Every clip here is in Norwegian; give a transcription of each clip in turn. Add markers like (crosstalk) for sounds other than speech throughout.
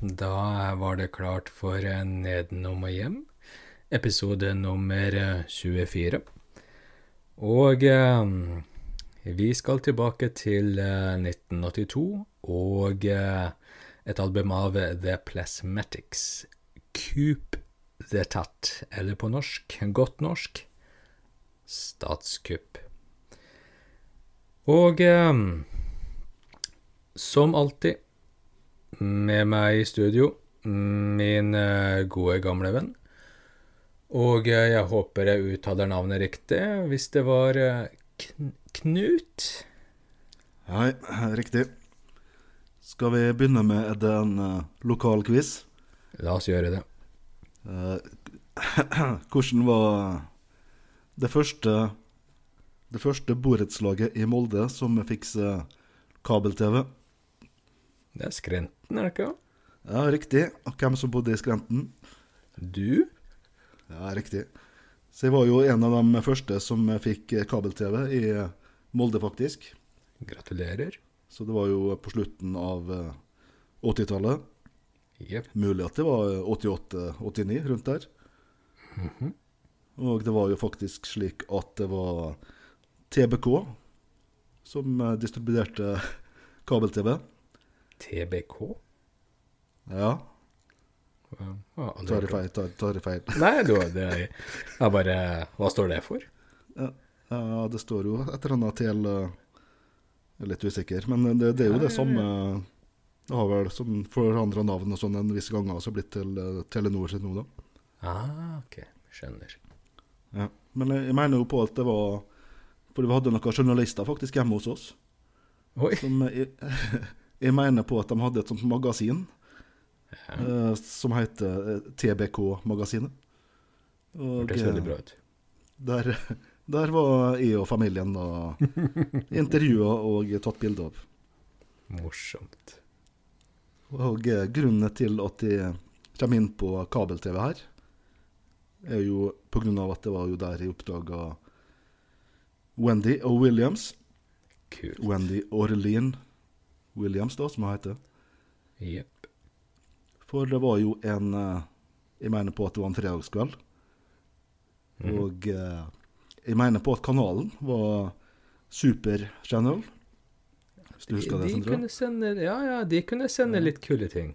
Da, var det klart for eh, Nedenom og hjem, episode nummer eh, 24. Og eh, vi skal tilbake til eh, 1982 og eh, et album av The Plasmatics. Coop the Tat, eller på norsk, godt norsk, statskupp. Og eh, som alltid med meg i studio, min eh, gode gamle venn. Og eh, jeg håper jeg uttaler navnet riktig, hvis det var eh, Kn Knut? Hei, riktig. Skal vi begynne med en lokal quiz? La oss gjøre det. (clears throat) Hvordan var det første Det første borettslaget i Molde som fikk kabel-TV? Det er Skrenten, er det ikke? Ja, riktig. Og hvem som bodde i Skrenten? Du? Ja, riktig. Så jeg var jo en av de første som fikk kabel-TV i Molde, faktisk. Gratulerer. Så det var jo på slutten av eh, 80-tallet. Yep. Mulig at det var 88-89, rundt der. Og det var jo faktisk slik at det var TBK som eh, distribuerte kabel-TV. TBK? Ja, Ah, tar hørt feil. Tar, tar feil. Nei, du, det er jeg bare Hva står det for? Ja, ja, det står jo et eller annet til eh, Jeg er litt usikker, men det, det er jo det samme Det har vel for forandra navn og sånn en viss gang også blitt til eh, Telenor sitt nå, da. Ah, ok. Skjønner. Ja. Men jeg, jeg mener jo på at det var For vi hadde noen journalister faktisk hjemme hos oss. Oi. Som jeg, (laughs) jeg mener på at de hadde et sånt magasin eh, som heter eh, TBK-magasinet. Og Hørtes veldig eh, bra ut. der, (laughs) der var jeg og familien og (laughs) intervjua og tatt bilde av. Morsomt. Og grunnen til at jeg kommer inn på kabel-TV her, er jo av at det var jo der jeg oppdaga Wendy og Williams. Kult. Wendy Orlean Williams, da, som han heter. Yep. For det var jo en eh, Jeg mener på at det var en fredagskveld. Mm. Og eh, jeg mener på at kanalen var Super Channel. Hvis du husker det, de Sindre? kunne sende, ja, ja, de kunne sende litt kule ting.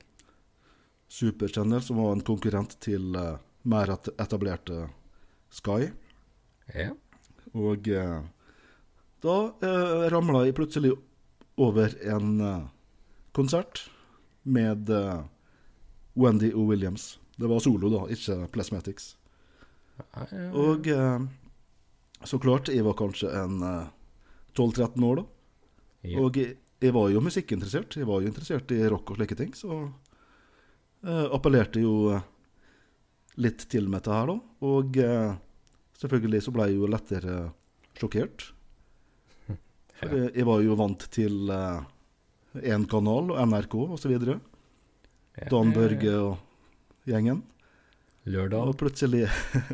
Super Channel, som var en konkurrent til uh, mer etablerte Sky. Ja. Og uh, da uh, ramla jeg plutselig over en eh, konsert med eh, Wendy O. Williams. Det var solo, da, ikke Plasmatics. Og eh, så klart, jeg var kanskje en eh, 12-13 år da. Og jeg, jeg var jo musikkinteressert. Jeg var jo interessert i rock og slike ting, så eh, appellerte jo litt til med dette her, da. Og eh, selvfølgelig så ble jeg jo lettere sjokkert. Ja. jeg, jeg var jo vant til én kanal og NRK osv. Ja, Dan Børge og gjengen. Lørdag. Og plutselig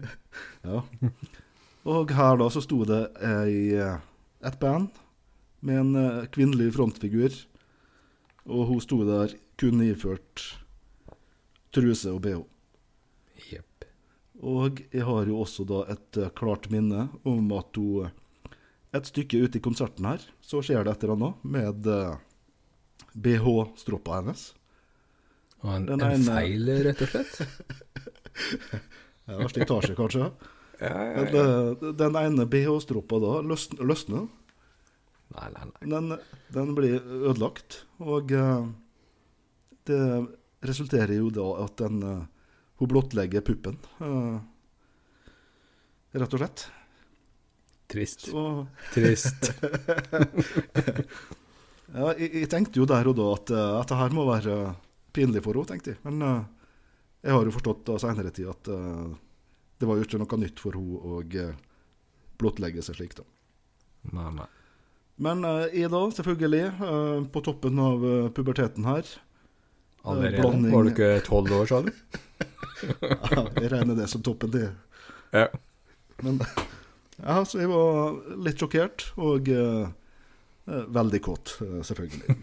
(laughs) Ja. Og her da så sto det ei, eh, et band med en eh, kvinnelig frontfigur. Og hun sto der kun iført truse og bh. Jepp. Og jeg har jo også da et eh, klart minne om at hun Et stykke ute i konserten her, så skjer det et eller annet med uh, BH-stroppa hennes. Og en, Den en ene- feil, rett og slett? (laughs) Ja, slitasje, kanskje. Ja, ja, Men, eh, Den ene BH-stroppa da løsn- løsner. Nei, nei, nei. Den, den blir ødelagt, og uh, det resulterer jo da at den, uh, hun blottlegger puppen, Uh, rett og slett. Trist. Så Trist. (laughs) ja, jeg, jeg tenkte jo der og da at at dette her må være pinlig for henne, tenkte jeg. Men uh, jeg har jo forstått da senere tid at uh, det var jo ikke noe nytt for henne å uh, blottlegge seg slik, da. Nei, nei. Men jeg da, selvfølgelig, eh, på toppen av eh, puberteten her Allerede? blanding- Var du ikke tolv år, sa du? (laughs) Ja, jeg regner det som toppen, det. Ja. Men ja, så jeg var litt sjokkert, og Eh, Veldig kåt, eh, selvfølgelig.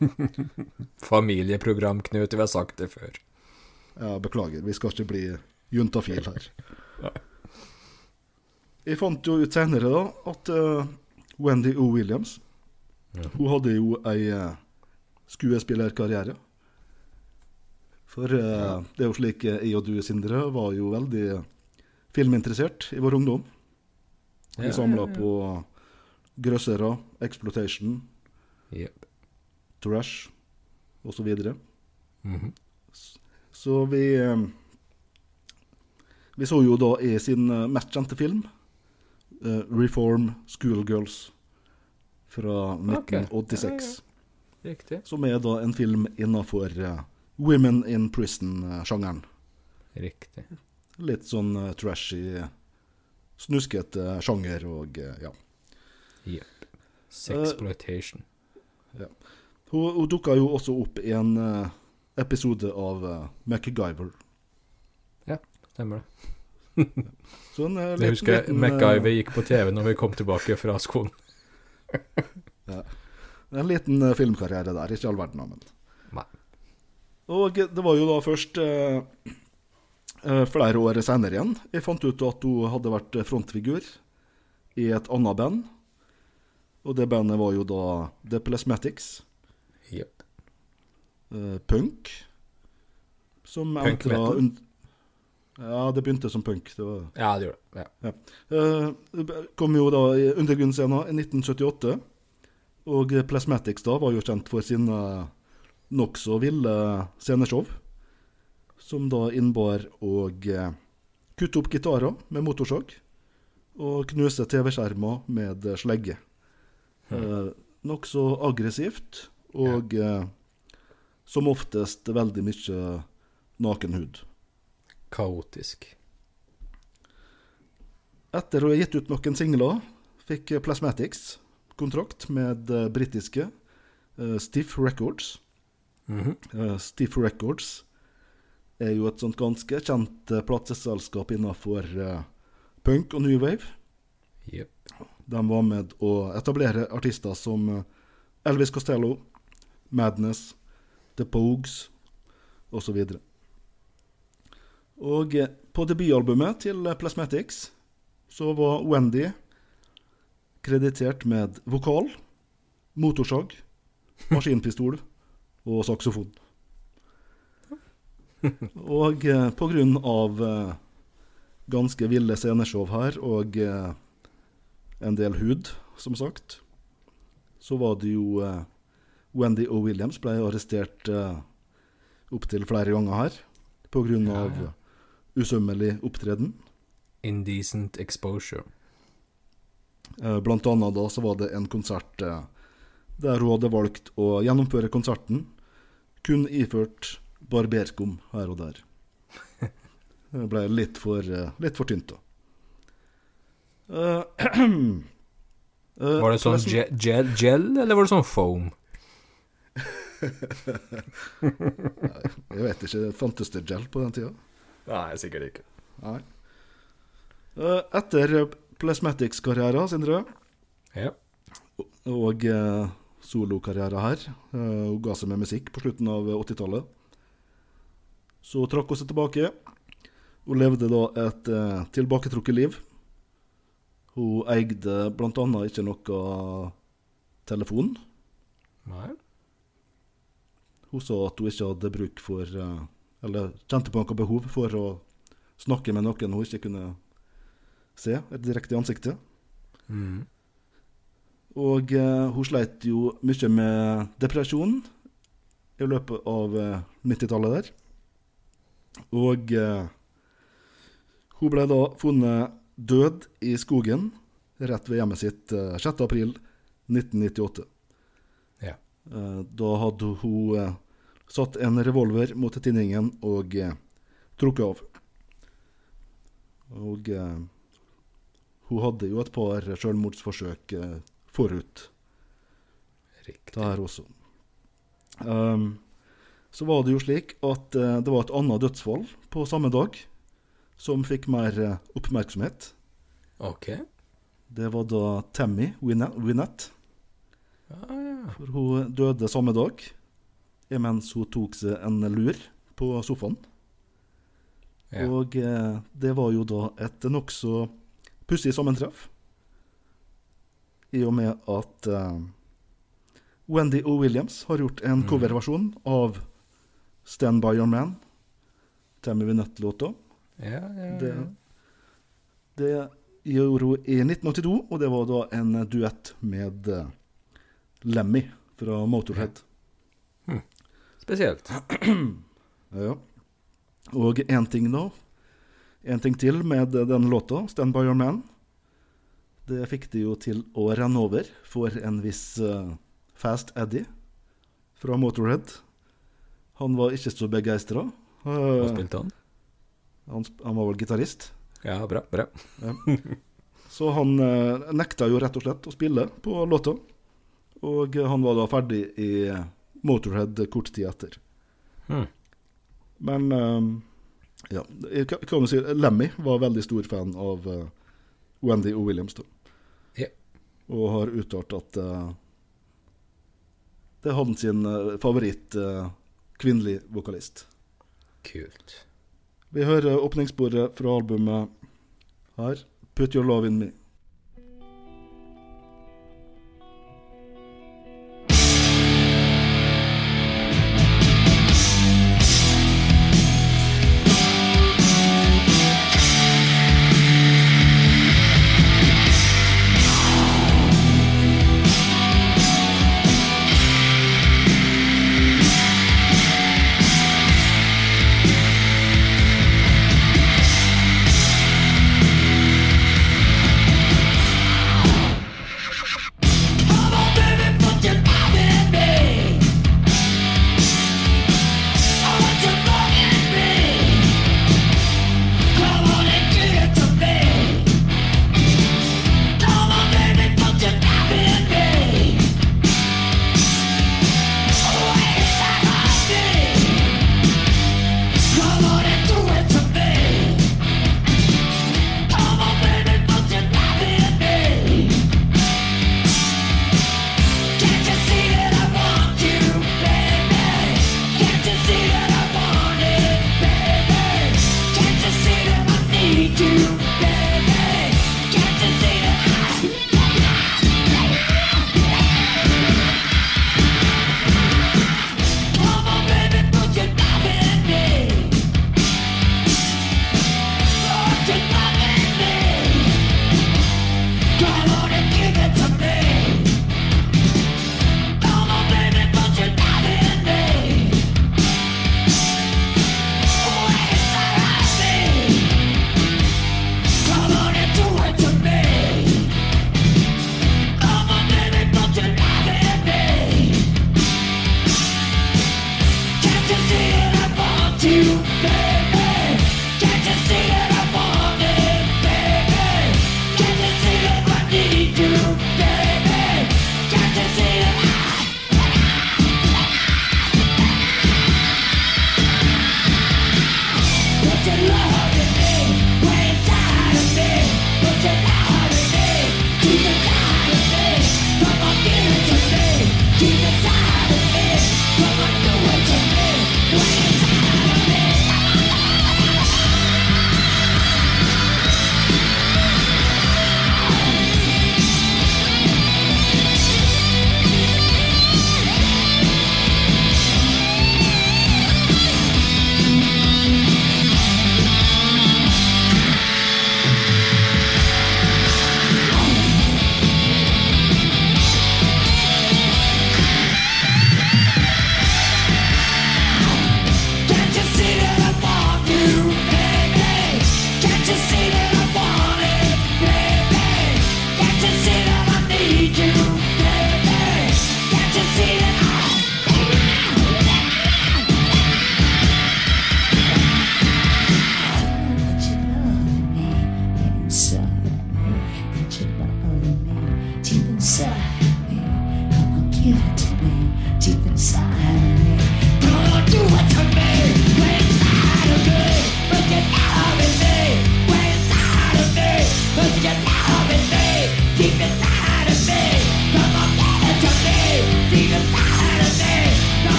(laughs) Familieprogram, Knut. Vi har sagt det før. Ja, beklager, vi skal ikke bli juntafil her. (laughs) Jeg fant jo ut senere da at uh, Wendy O. Williams Hun hadde jo ei uh, skuespillerkarriere. For uh, det er jo slik jeg og du, Sindre, var jo veldig filminteressert i vår ungdom. Vi samla på grøssere, exploitation, yep. trash osv. Mhm. Så vi eh, Vi så jo da i sin eh, mest kjente film, eh, 'Reform Schoolgirls', fra Ok. 1986. Riktig. Som er da en film innafor Women in Prison-sjangeren. Riktig. Litt sånn trashy, snuskete sjanger og eh, ja. Jep. Sexploitation. Hun, hun dukka jo også opp i en uh, episode av uh, MacGyver. Stemmer det. Så en eh, Jeg husker liten, MacGyver gikk på TV når vi kom tilbake fra skolen. (laughs) En liten filmkarriere der, ikke all verden, men. Nei. Og det var jo da først eh, flere år senere igjen jeg fant ut at hun hadde vært frontfigur i et annet band. Og det bandet var jo da The Plasmatics, Yep. Uh, punk. Som Punk metal? Ja, det begynte som punk. Det var Ja, det gjorde det. Ja. Ja. det kom jo da i undergrunnsscena i 1978. Og Plasmatics da var jo kjent for sine nokså ville sceneshow. Som da innebar å eh, kutte opp gitarer med motorsag. Og knuse TV-skjermer med slegge. Eh, nokså aggressivt, og eh, som oftest veldig mye nakenhud. Kaotisk. Etter å ha gitt ut noen singler, fikk Plasmatics kontrakt med britiske eh, Stiff Records. Mhm. Eh, Stiff Records er jo et sånt ganske kjent eh, plateselskap innenfor eh, punk og new wave. Yep. De var med å etablere artister som eh, Elvis Costello, Madness, The Pogues osv. Og eh, på debutalbumet til Plasmatics så var Wendy kreditert med vokal, motorsag, maskinpistol og saksofon. Og eh, på grunn av eh, ganske ville sceneshow her og eh, en del hud, som sagt, så var det jo eh, Wendy O. Williams ble arrestert eh, opptil flere ganger her på grunn Ja, av ja. usømmelig opptreden. Indecent exposure. Eh, Blant annet da så var det en konsert der hun hadde valgt å gjennomføre konserten kun iført barberskum her og der. (laughs) Det ble litt for, eh, litt for tynt, da. Uh, uh, (clears throat) Var det sånn gel, gel, gel eller var det sånn foam? (laughs) Jeg vet ikke, fantes det gel på den tida? Nei, sikkert ikke. Nei. Uh, Etter Plasmatics-karrieren, Sindre, Ja. og eh, solokarriere her, eh, hun ga seg med musikk på slutten av 80-tallet, så trakk hun seg tilbake. Hun levde da et eh, tilbaketrukket liv. Hun eide annet ikke noe telefon. Nei. Hun sa at hun ikke hadde bruk for eh, Eller kjente på noe behov for å snakke med noen hun ikke kunne se direkte i ansiktet. Mm. Og eh, hun sleit jo mye med depresjon i løpet av eh, 90-tallet der. Og eh, hun ble da funnet død i skogen rett ved hjemmet sitt eh, 6. april 1998. Ja. Eh, da hadde hun eh, satt en revolver mot tinningen og eh, trukket av. Og eh, hun hadde jo et par selvmordsforsøk eh, forut Riktig. det her også. Ehm, så var det jo slik at eh, det var et annet dødsfall på samme dag som fikk mer eh, oppmerksomhet. Ok. Det var da Tammy Winnett. Ah, Ja. For hun døde samme dag, mens hun tok seg en lur på sofaen. Ja. Og eh, det var jo da et nokså pussig sammentreff. I og med at eh, Wendy O. Williams har gjort en Mm. coverversjon av Stand By Your Man, Tammy Vinette-låta. Ja, ja, Det, ja. det gjorde hun i 1982, og det var da en duett med eh, Lemmy fra Motorhead. Spesielt. (clears throat) Ja. Og én ting nå. En ting til med denne låta, 'Stand By Your Man'. Det fikk de jo til å renne over for en viss eh, Fast Eddie fra Motorhead. Han var ikke så begeistra. Hva spilte han? han, han var vel gitarist. Ja, bra. bra. Så han eh, nekta jo rett og slett å spille på låta. Og eh, han var da ferdig i Motorhead kort tid etter. Hmm. Men eh, ja, jeg kan jo si Lemmy var veldig stor fan av eh, Wendy O. Williams. da. Ja. Og har uttalt at uh, det er hans favoritt uh, eh, kvinnelig vokalist. Kult. Vi hører åpningsbordet fra albumet her. 'Put Your Love In Me'.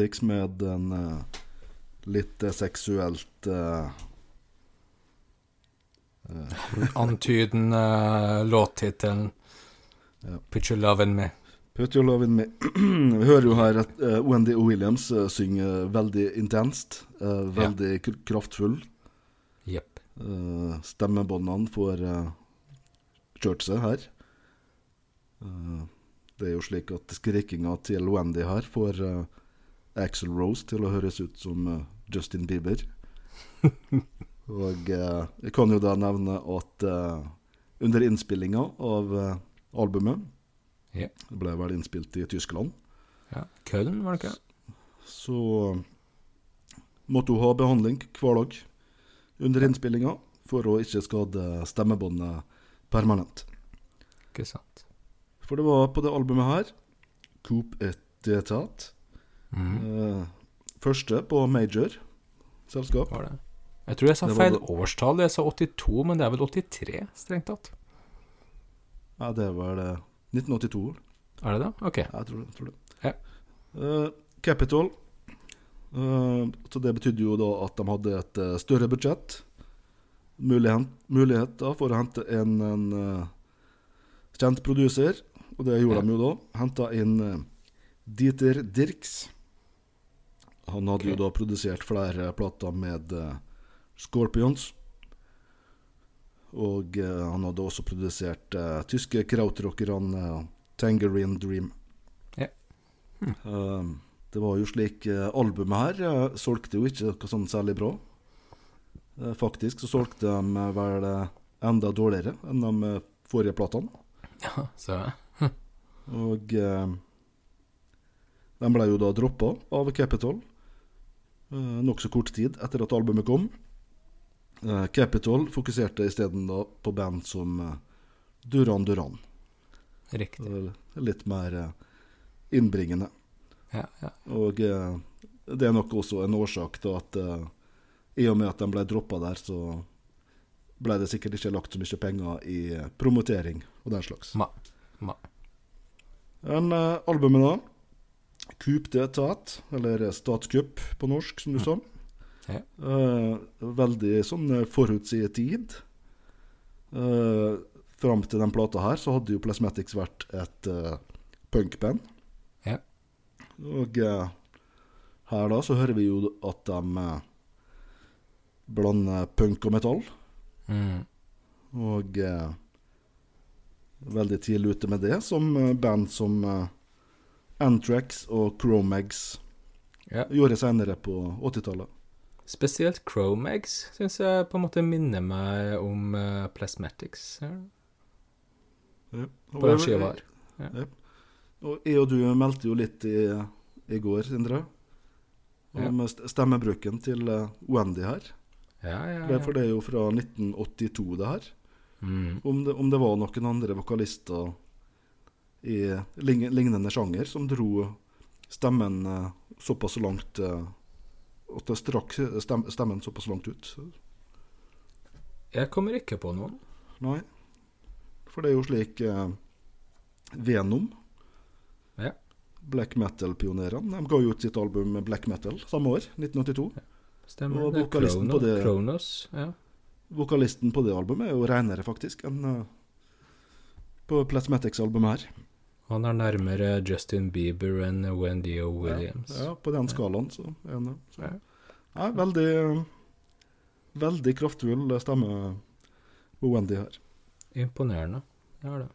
Plasmatics med en uh, litt eh, seksuelt uh, (laughs) Antydende Antydende låttittelen Ja. Put your love in me. Put your love in me. (clears throat) Vi hører jo her at uh, Wendy Williams uh, synger veldig intenst. Uh, veldig kr- kraftfull. Yep. Uh, stemmebåndene får uh, kjørt seg her. Det er jo slik at skrikinga til Wendy her får uh, Axel Rose til å høres ut som eh, Justin Bieber. (laughs) Og eh, jeg kan jo da nevne at eh, under innspillinga av albumet Ja. Det ble vel innspilt i Tyskland. Ja. Køln, var det ikke? Så måtte hun ha behandling hver dag under innspillinga for å ikke skade stemmebåndet permanent. Ikke sant. For det var på det albumet her Coop et Detat. Eh, første på major selskap. Var det? Jeg tror jeg sa Det feil det- årstall. Jeg sa 82, men det er vel 83, strengt tatt. Ja, det var det 1982. Er det det? Ok. Jeg tror det. Tror det. Ja. Uh, Capital. Uh, så det betydde jo da at de hadde et uh, større budsjett. Mulighet, mulighet da for å hente en, en kjent produser, og det gjorde Ja. de jo da. Henta inn Dieter Dirks. Han hadde okay. jo da produsert flere plater med eh, Scorpions. Og eh, han hadde også produsert eh, tyske krautrockerne Tangerine Dream. Ja. Hm. Det var jo slik Albumet her solgte jo ikke noe sånn særlig bra. Faktisk så solgte de vel enda dårligere enn de forrige platene. Ja, så Og eh, de ble jo da droppa av Capitol nokså kort tid etter at albumet kom. Eh, Capitol fokuserte isteden på band som eh, Duran Duran. Riktig. Eh, Litt mer eh, innbringende. Ja, ja. Og eh, det er nok også en årsak til at eh, i og med at de ble droppa der, så ble det sikkert ikke lagt så mye penger i eh, promotering og den slags. Ma. Ma. En uh, albumet da Coup d'etat, eller statskupp på norsk, som du sa. Ja. Uh, veldig sånn eh, tid. Uh, Fram til den plata her så hadde jo Plasmatics vært et uh, punkband. Ja. Og uh, her da så hører vi jo at de uh, blander punk og metall. Mm. Og veldig tidlig ute med det, som band som Anthrax og Chromags Ja. gjorde senere på 80-tallet. Spesielt Chromags syns jeg på en måte minner meg om uh, Plasmatics. Ja. På den skiva her. Ja. Og jeg og du meldte jo litt i, i går, Sindre, om st- stemmebruken til eh, Wendy her. Ja, ja, ja. For det er jo fra 1982, det her. Mm. Om det, om det var noen andre vokalister i lignende sjanger som dro stemmen eh, såpass langt eh, At det strakk stemmen såpass langt ut. Jeg kommer ikke på noen. Nei. For det er jo slik eh, Venom Ja. Black metal-pionerene. De ga ut sitt album Black Metal samme år, 1982. Stemmer. Og det er vokalisten på det- Kronos. Ja. Vokalisten på det albumet er jo renere, faktisk, enn uh, på Plasmatics-albumet her. Han er nærmere Justin Bieber enn Wendy O. Williams. Ja, på den skalaen, så er han det. Ja. Ja, veldig Veldig kraftfull stemme på Wendy her. Imponerende. Det er det.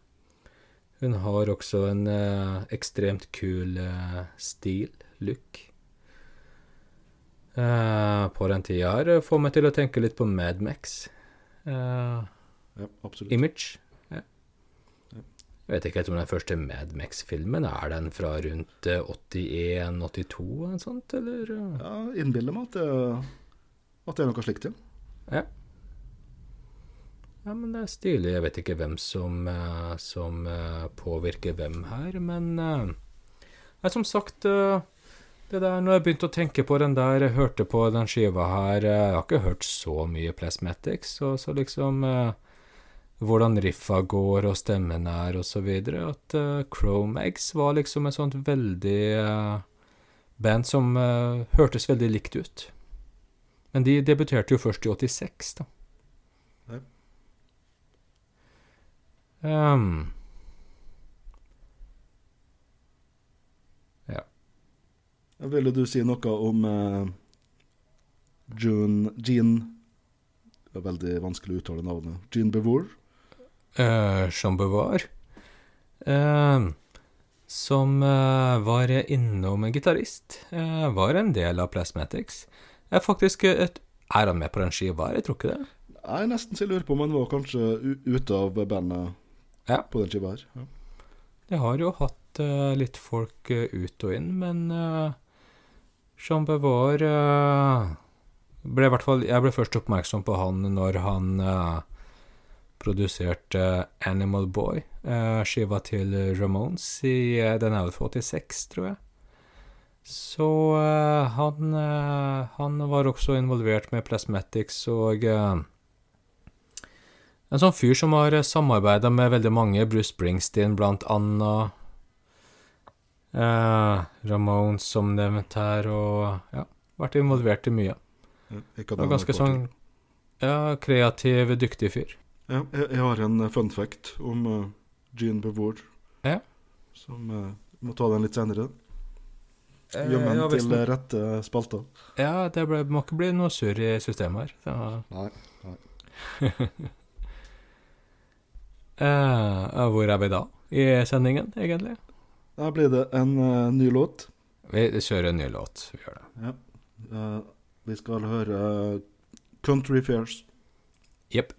Hun har også en eh, ekstremt kul eh, stil, look. Eh, på den tida her får meg til å tenke litt på Mad Max. Eh, Ja, absolutt. Image. Jeg vet ikke helt om den første Mad Max-filmen er den fra rundt eh, 81-82 eller sånt, eller? eh? Ja, innbiller meg at det, at det er noe slikt, ja. Ja. Ja, men det er stilig. Jeg vet ikke hvem som, eh, som eh, påvirker hvem her, men ja, som sagt eh, det der, Når jeg begynte å tenke på den der, jeg hørte på den skiva her eh, Jeg har ikke hørt så mye Plasmatics, så, så liksom eh, Hvordan riffa går og stemmen er og så videre. At uh, Chromex var liksom et sånt veldig uh, band som uh, hørtes veldig likt ut. Men de debuterte jo først i 86, da. Ja. ja. Ville du si noe om uh, June Jean Det veldig vanskelig å uttale navnet. Jean Bevour. Eh, Jean Beauvoir, eh, som uh, var innom en gitarist, uh, var en del av Plasmatics. Er faktisk et Er han med på den skiva? Jeg tror ikke det. Jeg er nesten så jeg lurer på om han var kanskje ute av bandet Ja. på den skiva her. Ja. De har jo hatt eh, litt folk eh, ut og inn, men uh, Jean eh, ble i hvert fall Jeg ble først oppmerksom på han når han eh, produserte Animal Boy, eh, skiva til Ramones i uh, Den er vel fra 86, tror jeg. Så eh, han, eh, han var også involvert med Plasmatics og eh, en sånn fyr som har samarbeida med veldig mange, Bruce Springsteen blant anna. Eh, Ramones som nevnt her, og ja, vært involvert i mye. Kan ganske sånn ja, kreativ, dyktig fyr. Jeg, jeg har en eh, fun fact om uh, Jean Bevour. Ja. Som uh, må ta den litt senere. Eh, Gjemme den ja, til eh, rette spalter. ja, det ble, må ikke bli noe surr i systemet her. Så, Nei. (laughs) eh, hvor er vi da i sendingen, egentlig? Da blir det en uh, ny låt. Vi kjører en ny låt. Vi gjør det. Ja. Uh, vi skal høre Country Fairs. Jepp.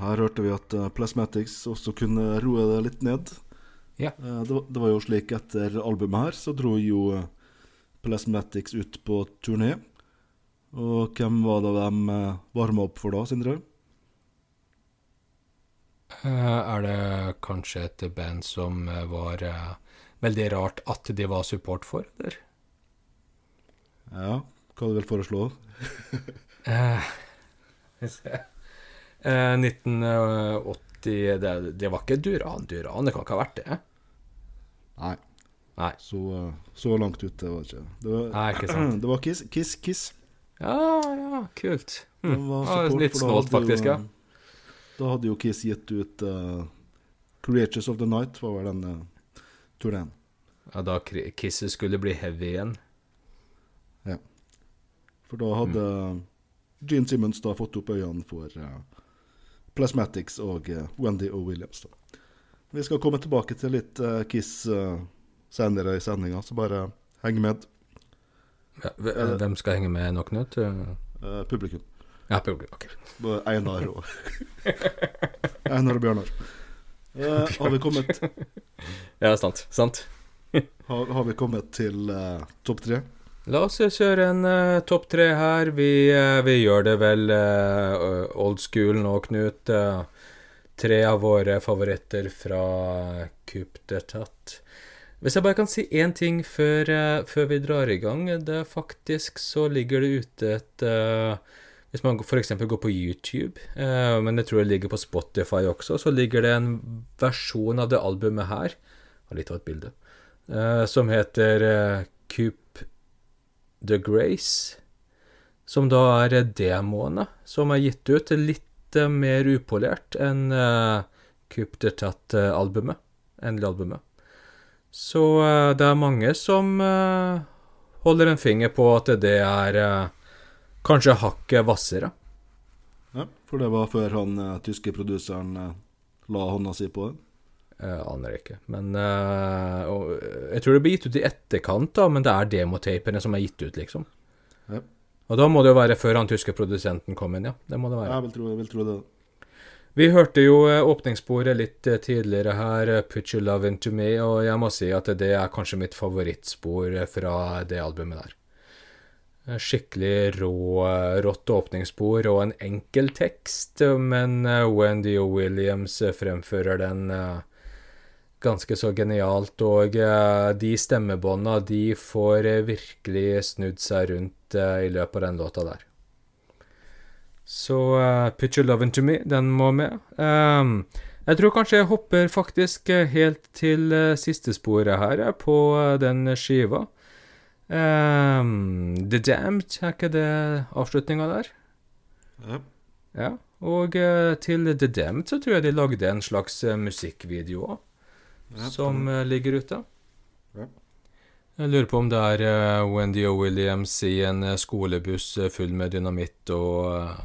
Her hørte vi at uh, Plasmatics også kunne roe det litt ned. Ja. Uh, det, var- det var jo slik etter albumet her, så dro jo uh, Plasmatics ut på turné. Og hvem var det de varma opp for da, Sindre? Eh, er det kanskje et band som eh, var eh, veldig rart at de var support for, eller? Ja, hva du vil foreslå? Eh, skal vi se. Eh, 1980 det, det var ikke Duran Duran, det kan ikke ha vært det? Nei. Nei. Så, uh, så langt ute var det ikke. Det var, Nei, ikke sant. (clears throat) det var Kiss, Kiss, Kiss. Ja, ja, kult. Var Ja, litt snålt, faktisk, ja. uh, Da hadde jo Kiss gitt ut uh, 'Creatures of the Night', var vel den uh, turneen. Ja, da Kisset skulle bli heavy igjen. Ja. For da hadde Mm. Gene Simmons da fått opp øynene for uh, Plasmatics og uh, Wendy O. Williams. da. Vi skal komme tilbake til litt uh, Kiss uh, senere i sendinga, så bare heng med, Ja, eh, Hvem skal henge med nå, Knut? Eh, publikum. Ja, publikum. Ok. Både Einar og (laughs) Einar og Bjørnar. Uh, har, vi kommet, Ja, sant. Sant. har, har vi kommet til uh, topp tre? La oss kjøre en uh, topp tre her. Vi, uh, vi gjør det vel uh, old school nå, Knut. Tre av våre favoritter fra Coup d'etat. Hvis jeg bare kan si én ting før, før vi drar i gang. Det er faktisk så ligger det ute et Hvis man f.eks. går på YouTube, men jeg tror det ligger på Spotify også, så ligger det en versjon av det albumet her. Litt av et bilde. som heter Coup The Grace, som da er demoene som er gitt ut litt eh, mer upolert enn uh, Coup d'etat-albumet, endelig albumet. Så uh, det er mange som uh, holder en finger på at det er uh, kanskje hakket hvassere. Ja, for det var før han tyske produseren la hånda si på det. Jeg aner ikke. Men uh, og, eh, Jeg tror det blir gitt ut i etterkant, da, men det er demotapene som er gitt ut, liksom. Ja. Og da må det jo være før han tyske produsenten kom inn, ja. Det må det være. Jeg vil tro, jeg vil tro det. Vi hørte jo åpningssporet litt tidligere her, 'Put Your Love Into Me', og jeg må si at det er kanskje mitt favorittspor fra det albumet der. Skikkelig rå, rått åpningsspor og en enkel tekst, men Wendy og Williams fremfører den ganske så genialt, og eh, de stemmebånda, de får eh, virkelig snudd seg rundt eh, i løpet av den låta der. Så uh, Put Your Love Into Me, den må med. Um, jeg tror kanskje jeg hopper faktisk helt til eh, siste sporet her, på eh, den skiva. Um, The Damned, er ikke det avslutninga der? Ja. Ja. Og til The Damned så tror jeg de lagde en slags musikkvideo òg, Ja, som uh, ligger ute. Ja. Jeg lurer på om det er uh, Wendy og Williams i en eh, skolebuss full med dynamitt og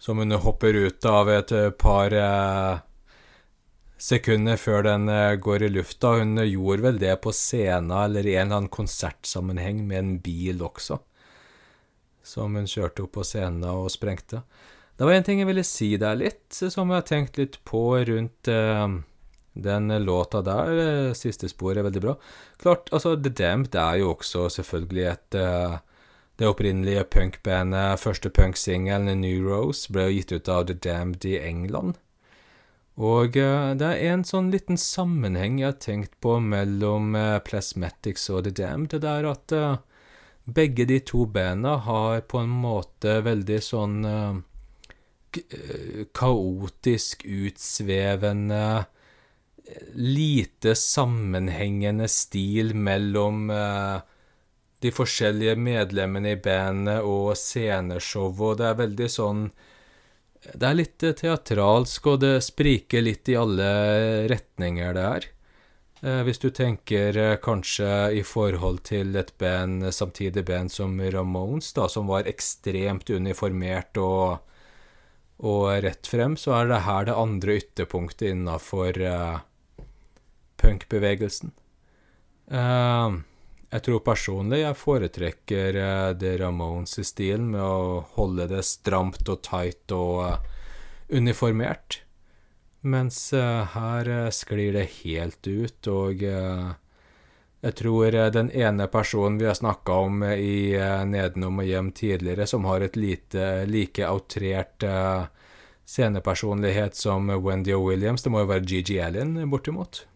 Som hun hopper ut av et par sekunder før den går i lufta. Hun gjorde vel det på scenen eller i en eller annen konsertsammenheng med en bil også. Som hun kjørte opp på scenen og sprengte. Det var en ting jeg ville si der litt, som jeg har tenkt litt på rundt eh, den låta der. eh, Siste spor er veldig bra. Klart, altså, The Damned er jo også selvfølgelig et uh, Det opprinnelige punkbandet, første punksingelen, New Rose, ble jo gitt ut av The Damned i England. Og uh, det er en sånn liten sammenheng jeg har tenkt på mellom uh, Plasmatics og The Damned. Det er at begge de to banda har på en måte veldig sånn kaotisk, utsvevende lite sammenhengende stil mellom eh, de forskjellige medlemmene i bandet og sceneshow, og det er veldig sånn Det er litt eh, teatralsk, og det spriker litt i alle retninger, det. Eh, hvis du tenker eh, kanskje i forhold til et band, samtidig band som Ramones, da, som var ekstremt uniformert og og rett frem, så er det her det andre ytterpunktet innafor uh, punkbevegelsen. Uh, jeg tror personlig jeg foretrekker uh, det Ramones-stilen med å holde det stramt og tight og uh, uniformert. Mens eh, her eh, sklir det helt ut, og eh, jeg tror eh, den ene personen vi har snakka om eh, i eh, Nedenom og hjem tidligere, som har et lite, like outrert eh, scenepersonlighet som Wendy og Williams, det må jo være Gigi Allen, bortimot.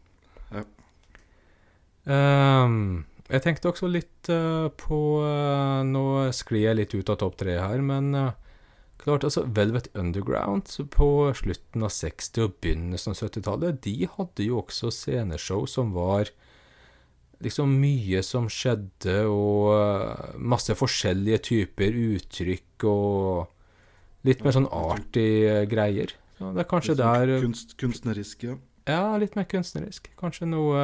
Ehm, jeg tenkte også litt uh, på uh, Nå sklir jeg litt ut av topp tre her, men uh, klart, altså Velvet Underground på slutten av 60- og begynnelsen av 70-tallet, de hadde jo også sceneshow som var liksom mye som skjedde, og masse forskjellige typer uttrykk og litt mer sånn arty greier. Så det er kanskje Litt sånn der Kunst, kunstnerisk, ja. Ja, litt mer kunstnerisk. Kanskje noe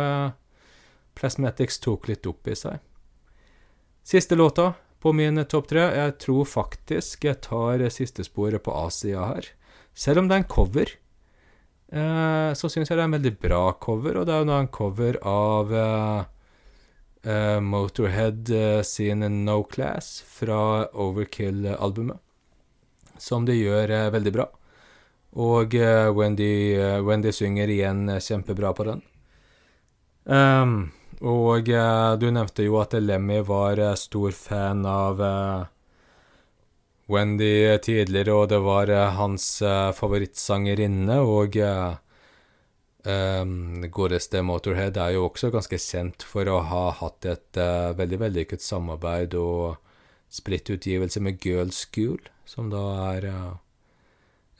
Plasmatics tok litt opp i seg. Siste låta på min topp tre. Jeg tror faktisk jeg tar siste sporet på A-sida her. Selv om det er en cover, eh, så syns jeg det er en veldig bra cover, og det er jo da en cover av eh, eh, Motorhead eh, sin No Class fra Overkill-albumet, som de gjør eh, veldig bra. Og eh, Wendy, Wendy synger igjen kjempebra på den. Ehm, og eh, du nevnte jo at Lemmy var eh, stor fan av eh, Wendy tidligere, og det var eh, hans eh, favorittsangerinne. Og eh, godeste Motorhead er jo også ganske kjent for å ha hatt et veldig vellykket samarbeid og splittutgivelse med Girls School, som da er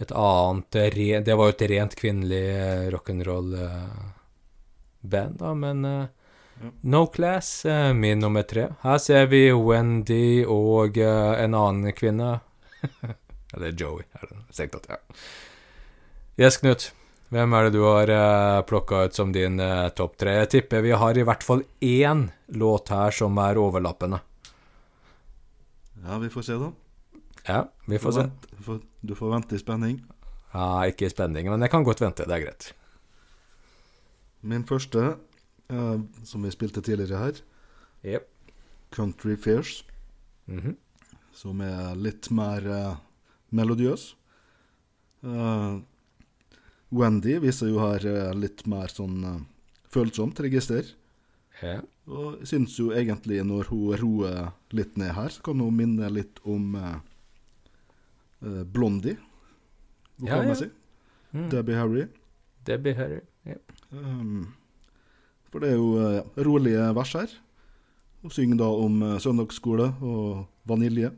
et annet Det var jo et rent kvinnelig rock'n'roll-band, da, men. No Class, eh, min nummer tre. Her ser vi Wendy og eh, en annen kvinne. (laughs) Eller Joey, er det strengt tatt. Ja. Yes, Knut. Hvem er det du har uh, plukka ut som din uh, topp tre? Jeg tipper vi har i hvert fall én låt her som er overlappende. Ja, vi får se, da. Ja, vi får se. Du får, du får vente i spenning. Ja, ikke i spenning, men jeg kan godt vente. Det er greit. Min første, eh, som vi spilte tidligere her, Yep. Country Fairs, Mhm. som er litt mer eh, melodiøs. Eh, Wendy viser jo her eh, litt mer sånn følsomt register. Ja. Og jeg syns jo egentlig når hun roer litt ned her, så kan hun minne litt om Blondie, Ja, ja. vokalmessig. Mm. Debbie Harry. Debbie Harry. Yep. Um, for det er jo eh, rolige vers her. Hun synger da om eh, søndagsskole og vanilje.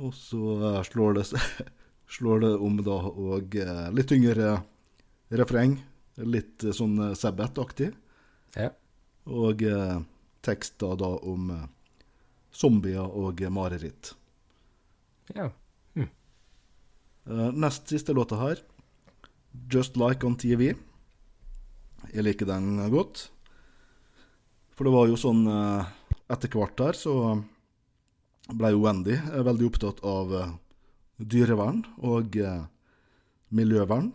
Og så eh, slår, det, (laughs) slår det om da og litt tyngre refreng. Litt sånn Sabbath-aktig. Ja. Og tekster da om zombier og mareritt. ja. Eh, nest siste låta her, 'Just Like On TV'. Jeg liker den godt. For det var jo sånn eh, Etter hvert der så ble jo Wendy eh, veldig opptatt av eh, dyrevern og miljøvern.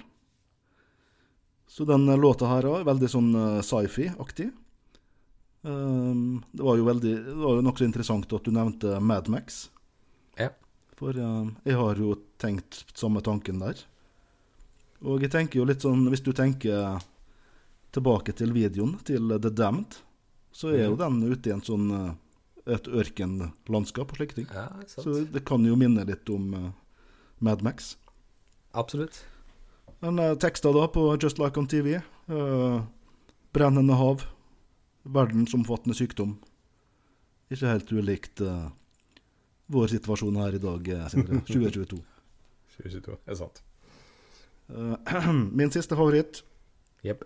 Så den låta her er veldig sånn sci-fi-aktig. Um, det var jo veldig Det var jo nokså interessant at du nevnte Mad Max. Ja. For jeg har jo tenkt samme tanken der. Og jeg tenker jo litt sånn Hvis du tenker tilbake til videoen til The Damned, så er jo den ute i en sånn eh, et ørkenlandskap og slike ting. ja. Så det kan jo minne litt om uh, Mad Max. Absolutt. Men uh, tekster da på Just Like On TV. uh, brennende hav. Verdensomfattende sykdom. Ikke helt ulikt uh, vår situasjon her i dag, Sindre. (laughs) 2022. 2022, er sant. (clears throat) Min siste favoritt. Jepp.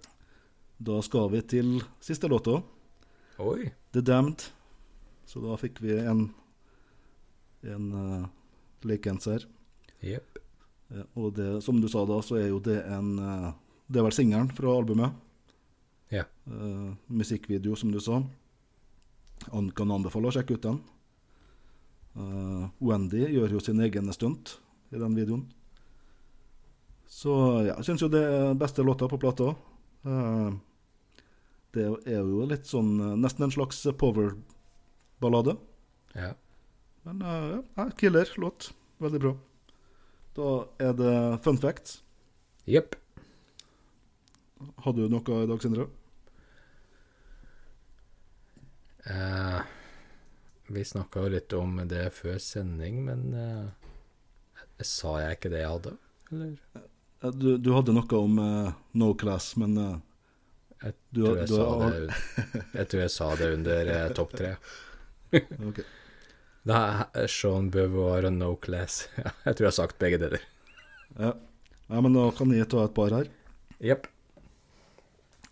Da skal vi til siste låta, Oi. The Damned. Så da fikk vi en en uh, likens her. Jepp. Ja, og det, som du sa da, så er jo det en uh, Det er vel singelen fra albumet. Ja. Uh, musikkvideo, som du sa. Han kan anbefale å sjekke ut den. Uh, Wendy gjør jo sin egen stunt i den videoen. Så ja, jeg syns jo det er beste låta på plata. Eh, det er jo litt sånn eh, Nesten en slags power-ballade. Ja. Men eh, ja, killer låt. Veldig bra. Da er det fun facts. Jepp. Hadde du noe i dag, Sindre? Uh, vi snakka jo litt om det før sending, men uh, sa jeg ikke det jeg hadde? Eller? Du, du hadde noe om uh, no class, men eh, Jeg Du tror jeg, du sa det, jeg tror jeg sa det under uh, topp tre. (laughs) okay. Det er Sean Beauvoir og No Class. (laughs) jeg tror jeg har sagt begge deler. Ja. ja, men da kan jeg ta et par her. Jepp.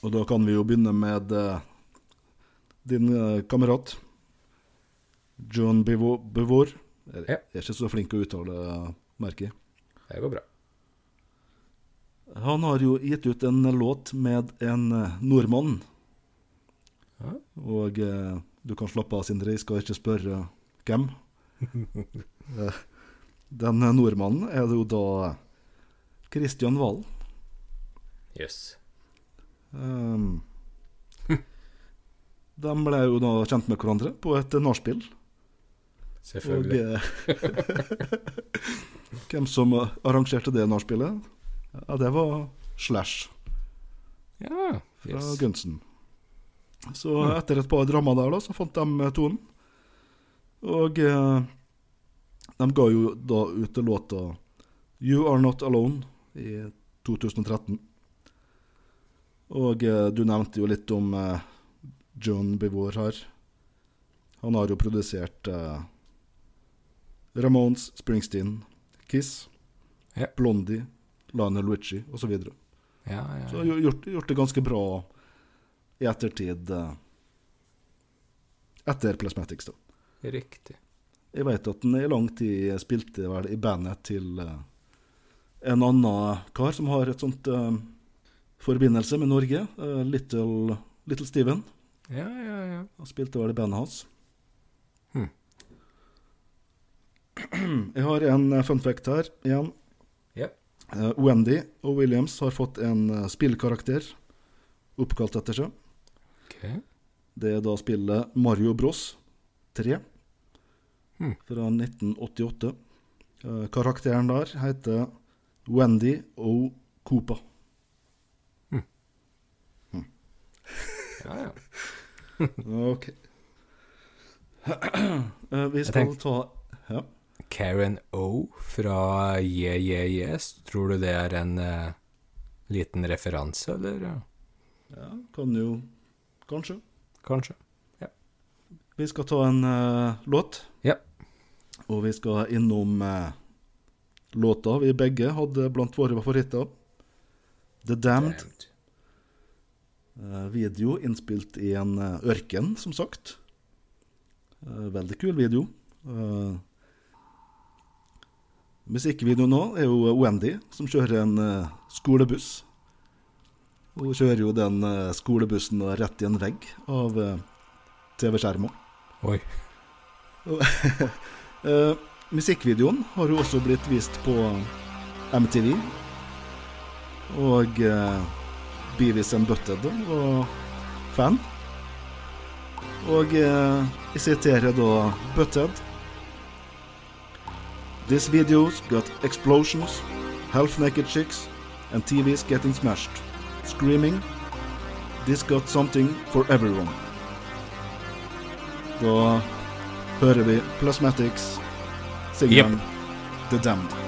Og da kan vi jo begynne med din kamerat John Beauvoir. Jeg Ja. jeg er ikke så flink til å uttale merket. Det går bra. Han har jo gitt ut en låt med en eh, nordmann. Ja. Og eh, du kan slappe av, Sindre, jeg skal ikke spørre hvem. (laughs) Eh, Den nordmannen er det jo da Kristian Valen. Jøss. Um, (laughs) de ble jo da kjent med hverandre på et nachspiel. Og Selvfølgelig. eh, (laughs) hvem som arrangerte det nachspielet? Ja, det var Slash Ja, fra yes. Gunsen. Så etter et par drammer der, da, så fant de tonen. Og eh, de ga jo da ut låta 'You Are Not Alone' i 2013. Og eh, du nevnte jo litt om eh, John Bevor her. Han har jo produsert eh, Ramones, Springsteen, Kiss, Ja. Blondie, Lionel Richie osv. Så, videre. Ja, ja, så ja. har gjort, gjort det ganske bra i ettertid. eh, Etter Plasmatics, da. Riktig. Jeg vet at han i lang tid spilte vel i bandet til eh, en annen kar som har et sånt eh, forbindelse med Norge. Uh, Little, Little Steven. Ja, ja, ja. Han spilte vel i bandet hans. Hmm. Jeg har en fun fact her igjen. Eh, Wendy og Williams har fått en eh, spillkarakter oppkalt etter seg. Okay. Det er da spillet Mario Bros 3 Hmm. fra 1988. Eh, karakteren der heter Wendy O. Koopa. (laughs) Ja, ja. Ok. (clears throat) Vi skal ta Ja. Karen O fra Yeah Yeah Yes, tror du det er en uh, liten referanse, eller? ja, kan jo Kanskje. Kanskje. Ja. Vi skal ta en uh, låt. Ja. Og vi skal innom uh, låta vi begge hadde blant våre favoritter. The Damned. Damned. Video innspilt i en ørken, som sagt. Veldig kul video. Eh, musikkvideoen nå er jo Wendy, som kjører en eh, skolebuss. Hun kjører jo den eh, skolebussen rett i en vegg av uh, TV-skjermen. Oi. (laughs) Eh, musikkvideoen har jo også blitt vist på MTV. Og Beavis and Butted var fan. Og eh, jeg siterer da Butthead. This video's got explosions, half-naked chicks, and TVs getting smashed. Screaming. This got something for everyone. Da hører vi Plasmatics singelen The Damned.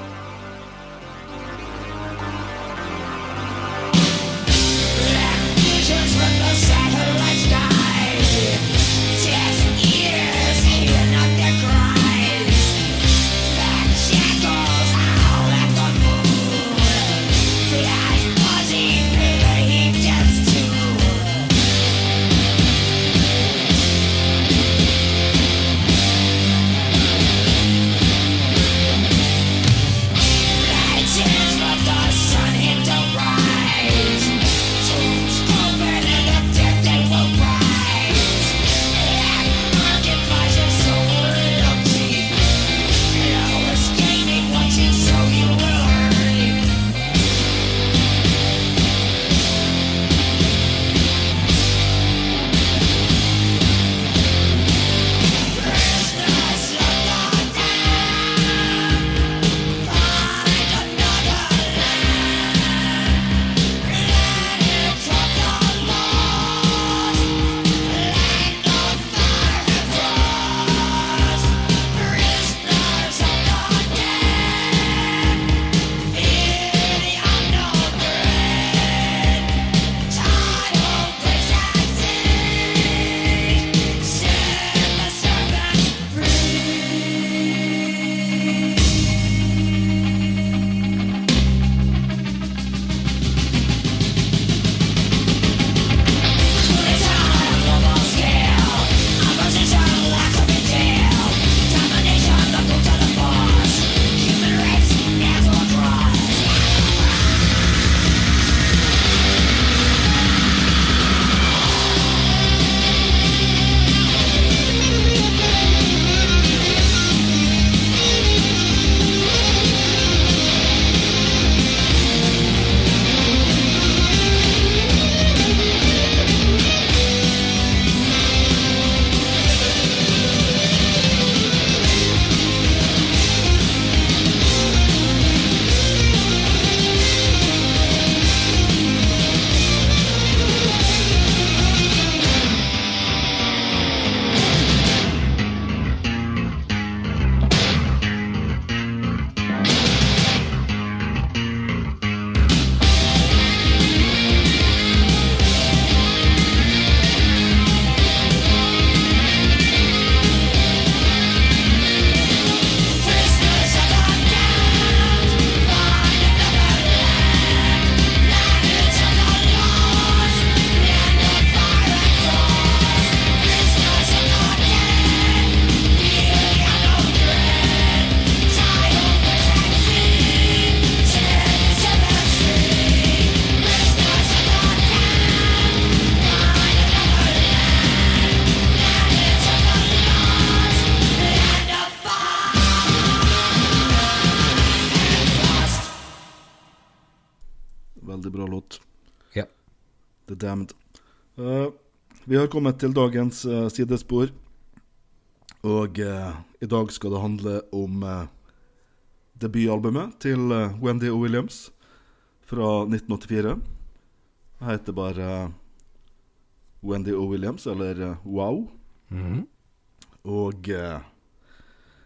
Har kommet til dagens uh, sidespor. Og uh, i dag skal det handle om uh, debutalbumet til Wendy O. Williams fra 1984. Det heter bare Wendy O. Williams, eller Wow. -hmm. Og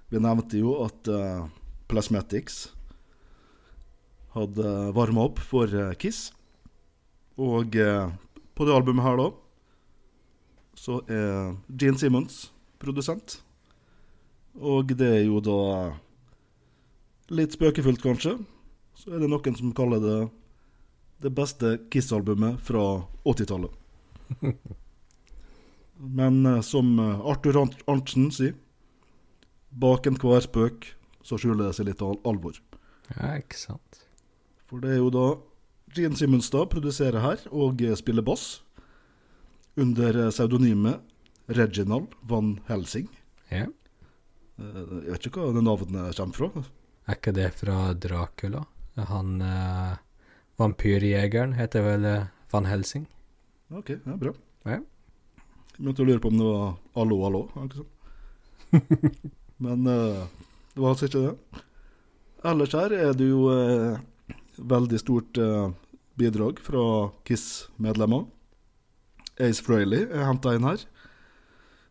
vi nevnte jo at Plasmatics hadde varma opp for Kiss. Og på det albumet her, da, så er Gene Simmons produsent. Og det er jo da litt spøkefullt, kanskje. Så er det noen som kaller det det beste Kiss-albumet fra 80-tallet. (laughs) Men eh, som eh, Arthur Arntzen sier, bak enhver spøk så skjuler det seg litt al alvor. Ja, ikke sant. For det er jo da Gene Simmons da produserer her og eh, spiller bass under eh, pseudonymet Reginald Van Helsing. Ja. Eh, Jeg vet ikke hva det navnet kommer fra. Er ikke det fra Dracula? Han eh, vampyrjegeren heter vel Van Helsing? Ok, ja, bra. Ja. Jeg begynte å lure på om det var Allo, allo. var Ikke sant? (laughs) Men eh, det var altså ikke det. Ellers her er det jo eh, veldig stort bidrag fra Kiss-medlemmer. Ace Frehley er henta inn her.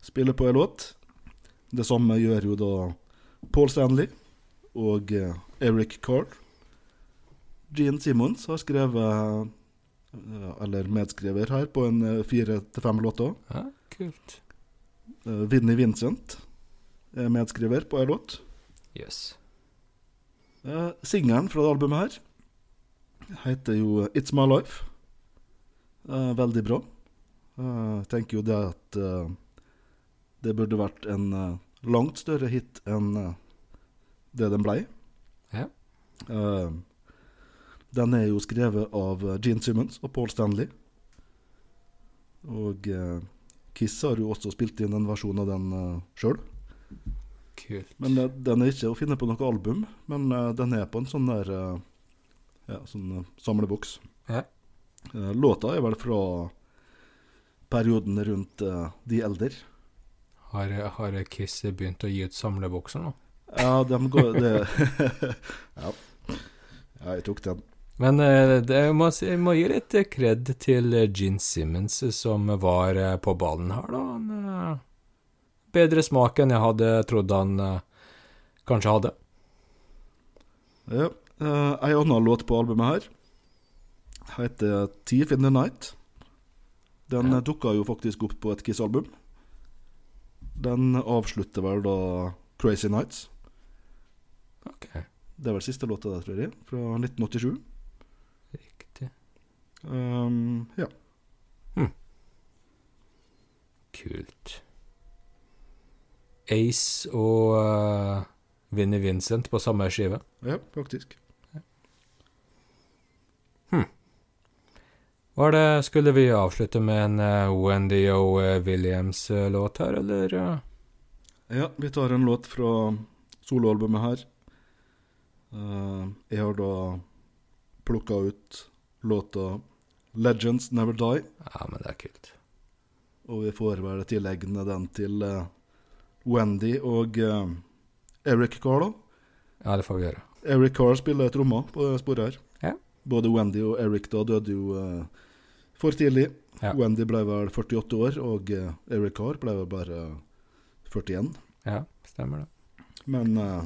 Spiller på en låt. Det samme gjør jo da Paul Stanley og eh, Eric Carr. Gene Simmons har skrevet eh, eller medskriver her på en eh, fire til fem låter. Ja, kult. Vinnie Vincent er medskriver på en låt. Yes. Singelen fra det albumet her heter jo It's My Life. Eh, veldig bra. Eh, Jeg tenker jo det at eh, det burde vært en eh, langt større hit enn eh, det den blei. Ja. Eh, den er jo skrevet av eh, Gene Simmons og Paul Stanley. Og eh, Kiss har jo også spilt inn en versjon av den uh, sjøl. Men uh, den er ikke å finne på noe album, men uh, den er på en sånn der uh, Ja, sånn eh, samleboks. Ja. Eh, låta er vel fra perioden rundt uh, De eldre. Har, har Kiss begynt å gi ut samlebokser nå? Ja, de går det, (laughs) ja. ja, jeg tok den. Men eh, det, jeg, må, jeg må gi litt kred til eh, Gene Simmons, som var på ballen her, da. Han, bedre smak enn jeg hadde trodd han kanskje hadde. Ja, eh, Ei annen låt på albumet her heter 'Thief in the Night'. Den Ja. dukka jo faktisk opp på et Kiss-album. Den avslutter vel da 'Crazy Nights'. Ok, Det er vel siste låta der, tror jeg, fra 1987. riktig. Um, ja. Kult. Ace og uh, Vinnie Vincent på samme skive. ja, faktisk. Var det, skulle vi avslutte med en uh, Wendy O. Williams-låt her, eller? eh? Ja, vi tar en låt fra soloalbumet her. Uh, jeg har da plukka ut låta 'Legends Never Die'. Ja, men det er kult. Og vi får vel tilleggende den til uh, Wendy og uh, Eric Carr, da. Ja, det får vi gjøre. Eric Carr spiller trommer på sporet her. Ja. Både Wendy og Eric da døde jo eh, for tidlig. Ja. Wendy ble vel 48 år, og eh, Eric Carr ble vel bare 41. Ja, stemmer det. Men uh,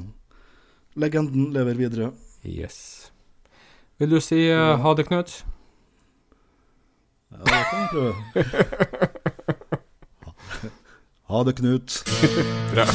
legenden lever videre. Yes. Vil du si eh, ha det, Knut? Ja, det kan du. prøve. (laughs) Ha det, Knut. Bra.